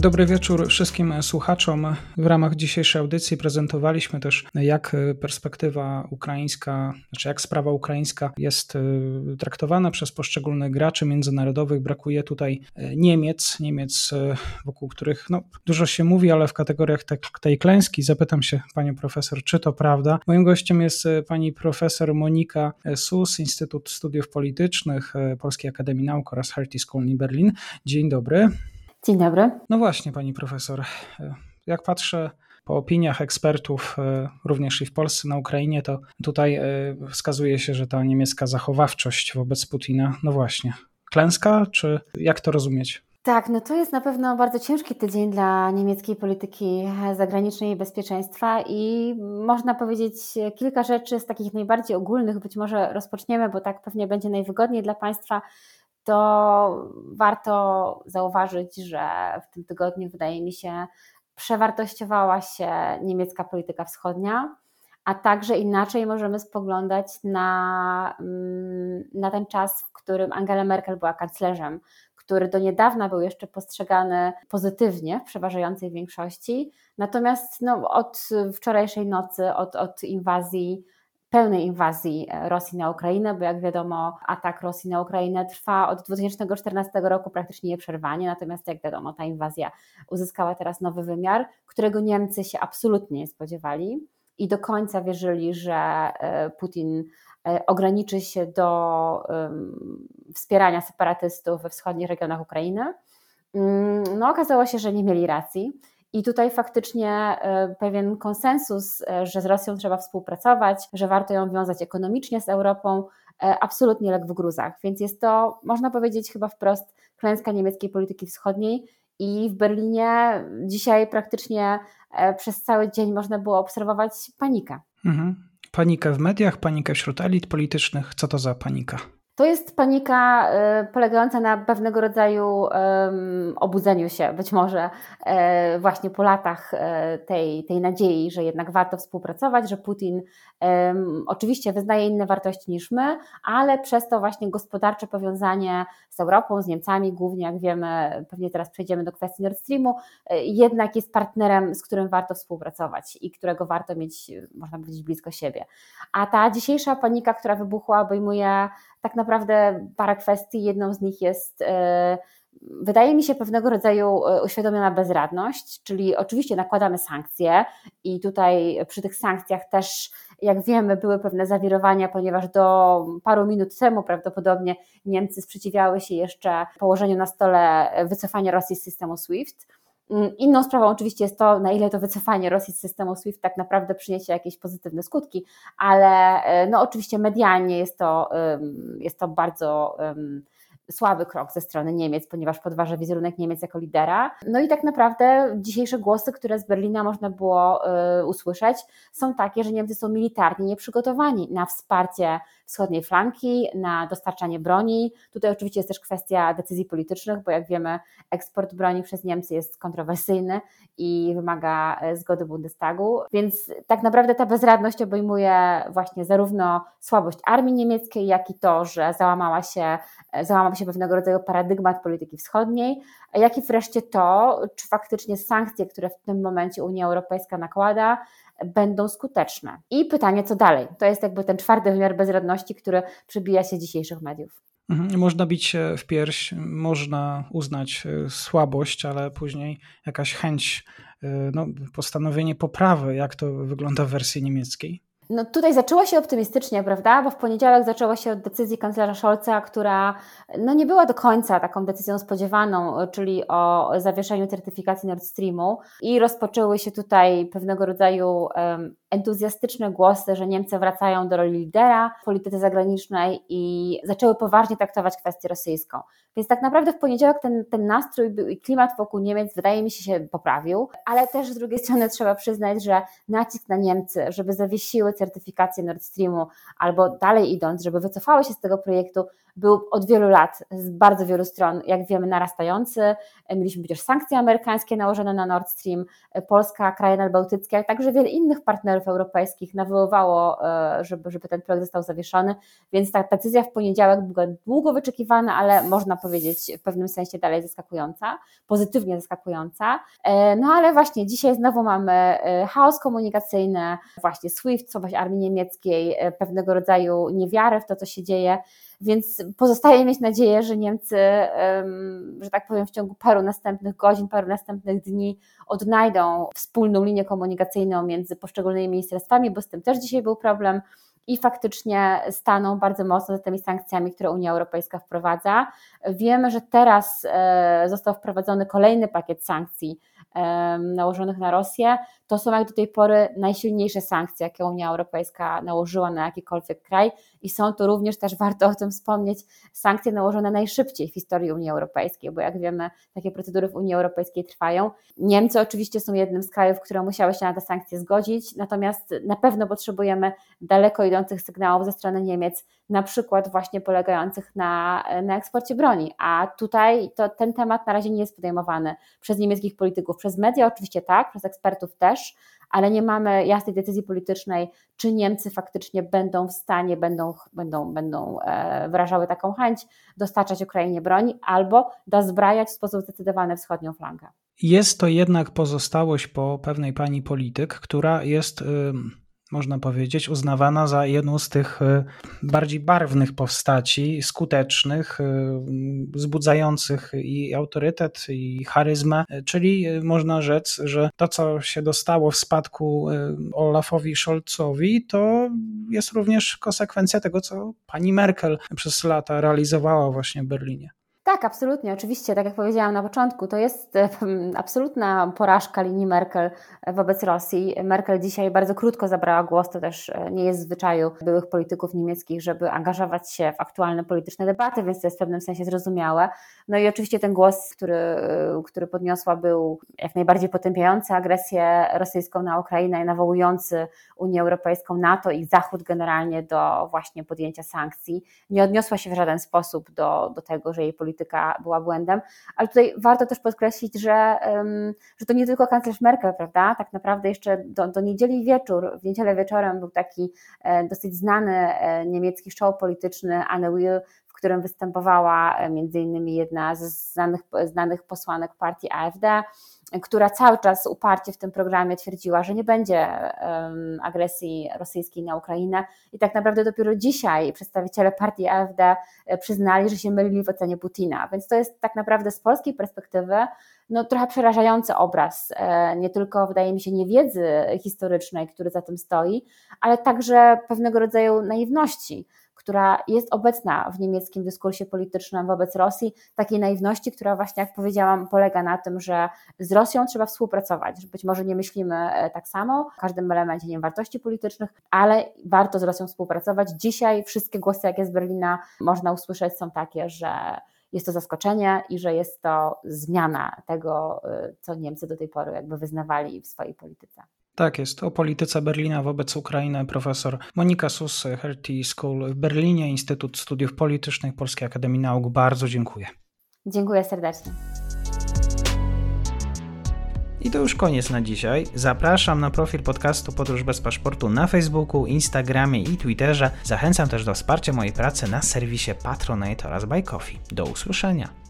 Dobry wieczór wszystkim słuchaczom. W ramach dzisiejszej audycji prezentowaliśmy też, jak perspektywa ukraińska, znaczy jak sprawa ukraińska jest y, traktowana przez poszczególnych graczy międzynarodowych. Brakuje tutaj y, Niemiec, Niemiec, y, wokół których no, dużo się mówi, ale w kategoriach te, tej klęski. Zapytam się panią profesor, czy to prawda. Moim gościem jest pani profesor Monika Sus, Instytut Studiów Politycznych Polskiej Akademii Nauk oraz Hertie School in Berlin. Dzień dobry. Dzień dobry. No właśnie, pani profesor. Jak patrzę po opiniach ekspertów, e, również i w Polsce, na Ukrainie, to tutaj e, wskazuje się, że ta niemiecka zachowawczość wobec Putina, no właśnie, klęska, czy jak to rozumieć? Tak, no to jest na pewno bardzo ciężki tydzień dla niemieckiej polityki zagranicznej i bezpieczeństwa i można powiedzieć kilka rzeczy z takich najbardziej ogólnych, być może rozpoczniemy, bo tak pewnie będzie najwygodniej dla Państwa to warto zauważyć, że w tym tygodniu wydaje mi się przewartościowała się niemiecka polityka wschodnia, a także inaczej możemy spoglądać na, mm, na ten czas, w którym Angela Merkel była kanclerzem, który do niedawna był jeszcze postrzegany pozytywnie w przeważającej większości. Natomiast no, od wczorajszej nocy, od, od inwazji pełnej inwazji e, Rosji na Ukrainę, bo jak wiadomo, atak Rosji na Ukrainę trwa od 2014 roku praktycznie nieprzerwanie, natomiast jak wiadomo, ta inwazja uzyskała teraz nowy wymiar, którego Niemcy się absolutnie nie spodziewali i do końca wierzyli, że e, Putin e, ograniczy się do wspierania separatystów we wschodnich regionach Ukrainy. Mm, no, okazało się, że nie mieli racji. I tutaj faktycznie e, pewien konsensus, e, że z Rosją trzeba współpracować, że warto ją wiązać ekonomicznie z Europą, e, absolutnie legł w gruzach. Więc jest to, można powiedzieć, chyba wprost klęska niemieckiej polityki wschodniej. I w Berlinie dzisiaj praktycznie przez cały dzień można było obserwować panikę. Mhm. Panikę w mediach, panikę wśród elit politycznych. Co to za panika? To jest panika y, polegająca na pewnego rodzaju obudzeniu się, być może e, właśnie po latach e, tej, tej nadziei, że jednak warto współpracować, że Putin oczywiście wyznaje inne wartości niż my, ale przez to właśnie gospodarcze powiązanie z Europą, z Niemcami, głównie jak wiemy, pewnie teraz przejdziemy do kwestii Nord Streamu, jednak jest partnerem, z którym warto współpracować i którego warto mieć, można powiedzieć, blisko siebie. A ta dzisiejsza panika, która wybuchła, obejmuje tak naprawdę parę kwestii. Jedną z nich jest e, wydaje mi się pewnego rodzaju e, uświadomiona bezradność, czyli oczywiście nakładamy sankcje i tutaj przy tych sankcjach też, jak wiemy, były pewne zawirowania, ponieważ do paru minut temu prawdopodobnie Niemcy sprzeciwiały się jeszcze położeniu na stole wycofania Rosji z systemu SWIFT. Mm, inną sprawą oczywiście jest to, na ile to wycofanie Rosji z systemu SWIFT tak naprawdę przyniesie jakieś pozytywne skutki, ale e, no oczywiście medialnie jest to, jest to bardzo słaby krok ze strony Niemiec, ponieważ podważa wizerunek Niemiec jako lidera. No i tak naprawdę dzisiejsze głosy, które z Berlina można było y, usłyszeć, są takie, że Niemcy są militarnie nieprzygotowani na wsparcie wschodniej flanki, na dostarczanie broni. Tutaj oczywiście jest też kwestia decyzji politycznych, bo jak wiemy, eksport broni przez Niemcy jest kontrowersyjny i wymaga e, zgody Bundestagu, więc tak naprawdę ta bezradność obejmuje właśnie zarówno słabość armii niemieckiej, jak i to, że załamała się, e, załamał się pewnego rodzaju paradygmat polityki wschodniej, jak i wreszcie to, czy faktycznie sankcje, które w tym momencie Unia Europejska nakłada, będą skuteczne. I pytanie, co dalej? To jest jakby ten czwarty wymiar bezradności, który przybija się dzisiejszych mediów. Mhm. Można bić w pierś, można uznać e, słabość, ale później jakaś chęć, e, no, postanowienie poprawy, jak to wygląda w wersji niemieckiej. No tutaj zaczęło się optymistycznie, prawda? Bo w poniedziałek zaczęło się od decyzji kanclerza Scholza, która no nie była do końca taką decyzją spodziewaną, czyli o zawieszeniu certyfikacji Nord Streamu i rozpoczęły się tutaj pewnego rodzaju um, entuzjastyczne głosy, że Niemcy wracają do roli lidera w polityce zagranicznej i zaczęły poważnie traktować kwestię rosyjską. Więc tak naprawdę w poniedziałek ten, ten nastrój i klimat wokół Niemiec wydaje mi się się poprawił, ale też z drugiej strony trzeba przyznać, że nacisk na Niemcy, żeby zawiesiły certyfikację Nord Streamu albo dalej idąc, żeby wycofały się z tego projektu, był od wielu lat z bardzo wielu stron, jak wiemy, narastający. Mieliśmy przecież sankcje amerykańskie nałożone na Nord Stream, Polska, kraje nadbałtyckie, ale także wiele innych partnerów europejskich nawoływało, żeby, żeby ten projekt został zawieszony, więc ta decyzja w poniedziałek była długo wyczekiwana, ale można powiedzieć w pewnym sensie dalej zaskakująca, pozytywnie zaskakująca. No ale właśnie dzisiaj znowu mamy chaos komunikacyjny, właśnie SWIFT, słabość armii niemieckiej, e, pewnego rodzaju niewiarę w to, co się dzieje, więc pozostaje mieć nadzieję, że Niemcy, że tak powiem, w ciągu paru następnych godzin, paru następnych dni odnajdą wspólną linię komunikacyjną między poszczególnymi ministerstwami, bo z tym też dzisiaj był problem i faktycznie staną bardzo mocno za tymi sankcjami, które Unia Europejska wprowadza. Wiemy, że teraz e, został wprowadzony kolejny pakiet sankcji nałożonych na Rosję, to są jak do tej pory najsilniejsze sankcje, jakie Unia Europejska nałożyła na jakikolwiek kraj. I są to również też, warto o tym wspomnieć, sankcje nałożone najszybciej w historii Unii Europejskiej, bo jak wiemy, takie procedury w Unii Europejskiej trwają. Niemcy oczywiście są jednym z krajów, które musiały się na te sankcje zgodzić, natomiast na pewno potrzebujemy daleko idących sygnałów ze strony Niemiec, na przykład właśnie polegających na, na eksporcie broni, a tutaj to, ten temat na razie nie jest podejmowany przez niemieckich polityków, przez media oczywiście tak, przez ekspertów też, ale nie mamy jasnej decyzji politycznej, czy Niemcy faktycznie będą w stanie, będą, będą, będą e, wyrażały taką chęć dostarczać Ukrainie broni albo dozbrajać w sposób zdecydowany wschodnią flangę. Jest to jednak pozostałość po pewnej pani polityk, która jest można powiedzieć, uznawana za jedną z tych y, bardziej barwnych postaci, skutecznych, y, wzbudzających i autorytet, i charyzmę, czyli y, można rzec, że to, co się dostało w spadku Olafowi Scholzowi, to jest również konsekwencja tego, co pani Merkel przez lata realizowała właśnie w Berlinie. Tak, absolutnie. Oczywiście, tak jak powiedziałam na początku, to jest e, absolutna porażka linii Merkel wobec Rosji. Merkel dzisiaj bardzo krótko zabrała głos, to też e, nie jest w zwyczaju byłych polityków niemieckich, żeby angażować się w aktualne polityczne debaty, więc to jest w pewnym sensie zrozumiałe. No i oczywiście ten głos, który, e, który podniosła, był jak najbardziej potępiający agresję rosyjską na Ukrainę i nawołujący Unię Europejską, NATO i Zachód generalnie do właśnie podjęcia sankcji. Nie odniosła się w żaden sposób do, do tego, że jej polityka polityka była błędem, ale tutaj warto też podkreślić, że, że to nie tylko kanclerz Merkel, prawda? Tak naprawdę jeszcze do, do niedzieli wieczór, w niedzielę wieczorem był taki e, dosyć znany e, niemiecki show polityczny Anne Will, w którym występowała e, między innymi jedna z znanych, znanych posłanek partii AfD, która cały czas uparcie w tym programie twierdziła, że nie będzie um, agresji rosyjskiej na Ukrainę i tak naprawdę dopiero dzisiaj przedstawiciele partii AfD e, przyznali, że się mylili w ocenie Putina. Więc to jest tak naprawdę z polskiej perspektywy no, trochę przerażający obraz, e, nie tylko wydaje mi się niewiedzy historycznej, który za tym stoi, ale także pewnego rodzaju naiwności która jest obecna w niemieckim dyskursie politycznym wobec Rosji, takiej naiwności, która właśnie, jak powiedziałam, polega na tym, że z Rosją trzeba współpracować, że być może nie myślimy e, tak samo w każdym elemencie nie wiem, wartości politycznych, ale warto z Rosją współpracować. Dzisiaj wszystkie głosy, jakie z Berlina można usłyszeć, są takie, że jest to zaskoczenie i że jest to zmiana tego, e, co Niemcy do tej pory jakby wyznawali w swojej polityce. Tak jest. O polityce Berlina wobec Ukrainy profesor Monika Sus, Hertie School w Berlinie, Instytut Studiów Politycznych Polskiej Akademii Nauk. Bardzo dziękuję. Dziękuję serdecznie. I to już koniec na dzisiaj. Zapraszam na profil podcastu Podróż bez paszportu na Facebooku, Instagramie i Twitterze. Zachęcam też do wsparcia mojej pracy na serwisie Patronite oraz Buy Coffee. Do usłyszenia.